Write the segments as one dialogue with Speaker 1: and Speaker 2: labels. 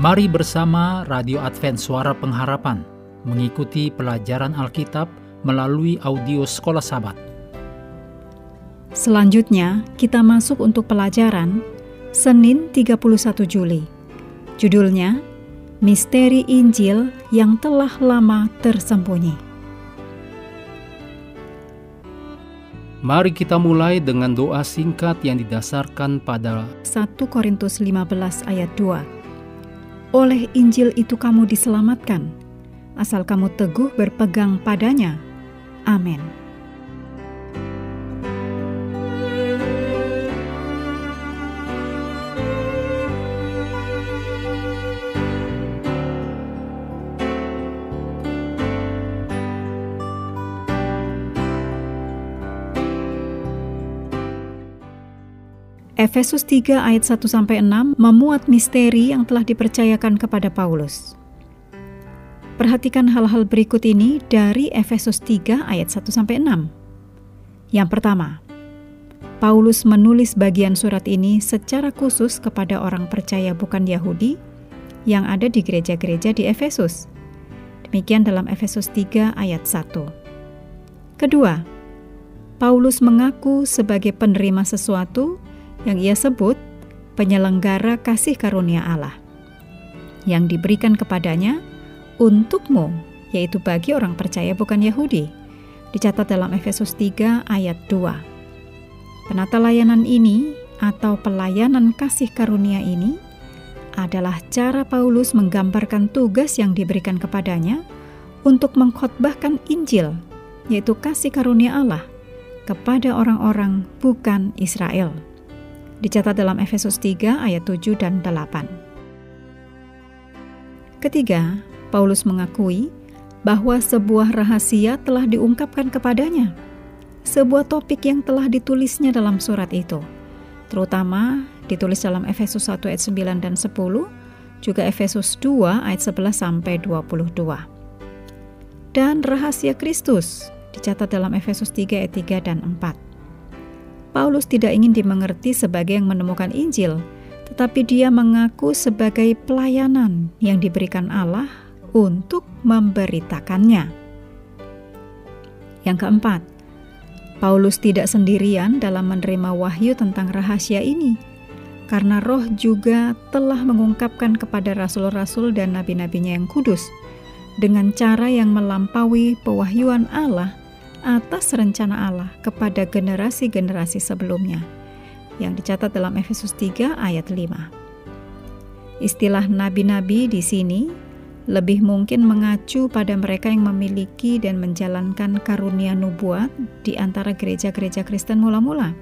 Speaker 1: Mari bersama Radio Advent Suara Pengharapan mengikuti pelajaran Alkitab melalui audio Sekolah Sabat.
Speaker 2: Selanjutnya, kita masuk untuk pelajaran Senin 31 Juli. Judulnya, Misteri Injil yang telah lama tersembunyi.
Speaker 1: Mari kita mulai dengan doa singkat yang didasarkan pada
Speaker 2: 1 Korintus 15 ayat 2. Oleh Injil itu kamu diselamatkan, asal kamu teguh berpegang padanya. Amin. Efesus 3 ayat 1 sampai 6 memuat misteri yang telah dipercayakan kepada Paulus. Perhatikan hal-hal berikut ini dari Efesus 3 ayat 1 sampai 6. Yang pertama, Paulus menulis bagian surat ini secara khusus kepada orang percaya bukan Yahudi yang ada di gereja-gereja di Efesus. Demikian dalam Efesus 3 ayat 1. Kedua, Paulus mengaku sebagai penerima sesuatu yang ia sebut penyelenggara kasih karunia Allah yang diberikan kepadanya untukmu, yaitu bagi orang percaya bukan Yahudi. Dicatat dalam Efesus 3 ayat 2. Penata layanan ini atau pelayanan kasih karunia ini adalah cara Paulus menggambarkan tugas yang diberikan kepadanya untuk mengkhotbahkan Injil, yaitu kasih karunia Allah, kepada orang-orang bukan Israel dicatat dalam Efesus 3 ayat 7 dan 8. Ketiga, Paulus mengakui bahwa sebuah rahasia telah diungkapkan kepadanya. Sebuah topik yang telah ditulisnya dalam surat itu, terutama ditulis dalam Efesus 1 ayat 9 dan 10, juga Efesus 2 ayat 11 sampai 22. Dan rahasia Kristus dicatat dalam Efesus 3 ayat 3 dan 4. Paulus tidak ingin dimengerti sebagai yang menemukan Injil, tetapi dia mengaku sebagai pelayanan yang diberikan Allah untuk memberitakannya. Yang keempat, Paulus tidak sendirian dalam menerima wahyu tentang rahasia ini, karena Roh juga telah mengungkapkan kepada rasul-rasul dan nabi-nabinya yang kudus dengan cara yang melampaui pewahyuan Allah atas rencana Allah kepada generasi-generasi sebelumnya yang dicatat dalam Efesus 3 ayat 5. Istilah nabi-nabi di sini lebih mungkin mengacu pada mereka yang memiliki dan menjalankan karunia nubuat di antara gereja-gereja Kristen mula-mula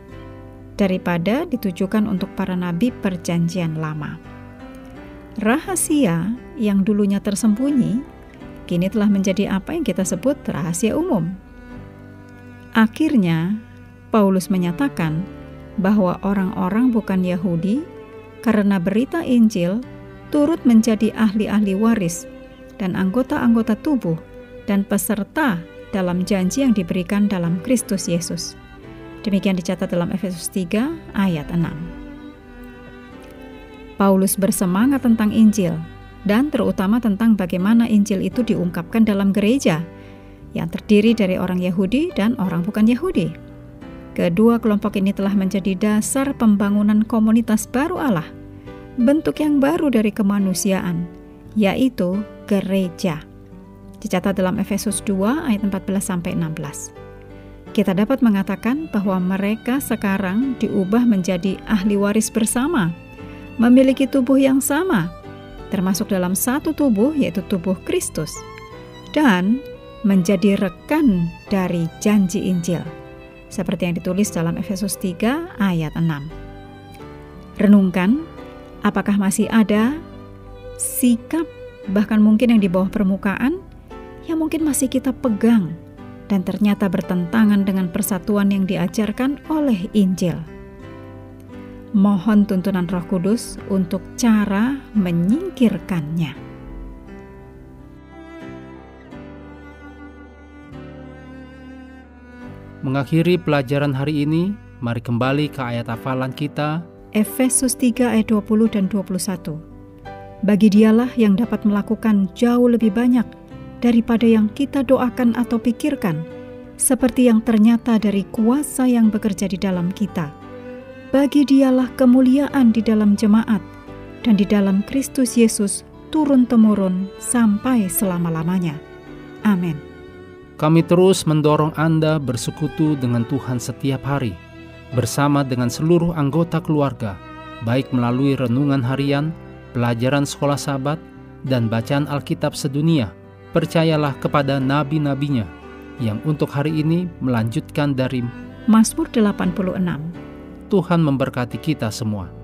Speaker 2: daripada ditujukan untuk para nabi perjanjian lama. Rahasia yang dulunya tersembunyi kini telah menjadi apa yang kita sebut rahasia umum Akhirnya, Paulus menyatakan bahwa orang-orang bukan Yahudi, karena berita Injil, turut menjadi ahli-ahli waris dan anggota-anggota tubuh dan peserta dalam janji yang diberikan dalam Kristus Yesus. Demikian dicatat dalam Efesus 3 ayat 6. Paulus bersemangat tentang Injil dan terutama tentang bagaimana Injil itu diungkapkan dalam gereja yang terdiri dari orang Yahudi dan orang bukan Yahudi. Kedua kelompok ini telah menjadi dasar pembangunan komunitas baru Allah, bentuk yang baru dari kemanusiaan, yaitu gereja. Dicatat dalam Efesus 2 ayat 14 sampai 16. Kita dapat mengatakan bahwa mereka sekarang diubah menjadi ahli waris bersama, memiliki tubuh yang sama, termasuk dalam satu tubuh yaitu tubuh Kristus. Dan menjadi rekan dari janji Injil, seperti yang ditulis dalam Efesus 3 ayat 6. Renungkan, apakah masih ada sikap bahkan mungkin yang di bawah permukaan yang mungkin masih kita pegang dan ternyata bertentangan dengan persatuan yang diajarkan oleh Injil. Mohon tuntunan Roh Kudus untuk cara menyingkirkannya.
Speaker 1: Mengakhiri pelajaran hari ini, mari kembali ke ayat hafalan kita.
Speaker 2: Efesus 3 ayat 20 dan 21. Bagi dialah yang dapat melakukan jauh lebih banyak daripada yang kita doakan atau pikirkan, seperti yang ternyata dari kuasa yang bekerja di dalam kita. Bagi dialah kemuliaan di dalam jemaat dan di dalam Kristus Yesus turun-temurun sampai selama-lamanya. Amin.
Speaker 1: Kami terus mendorong Anda bersekutu dengan Tuhan setiap hari, bersama dengan seluruh anggota keluarga, baik melalui renungan harian, pelajaran sekolah sahabat, dan bacaan Alkitab sedunia. Percayalah kepada nabi-nabinya yang untuk hari ini melanjutkan dari
Speaker 2: Mazmur 86.
Speaker 1: Tuhan memberkati kita semua.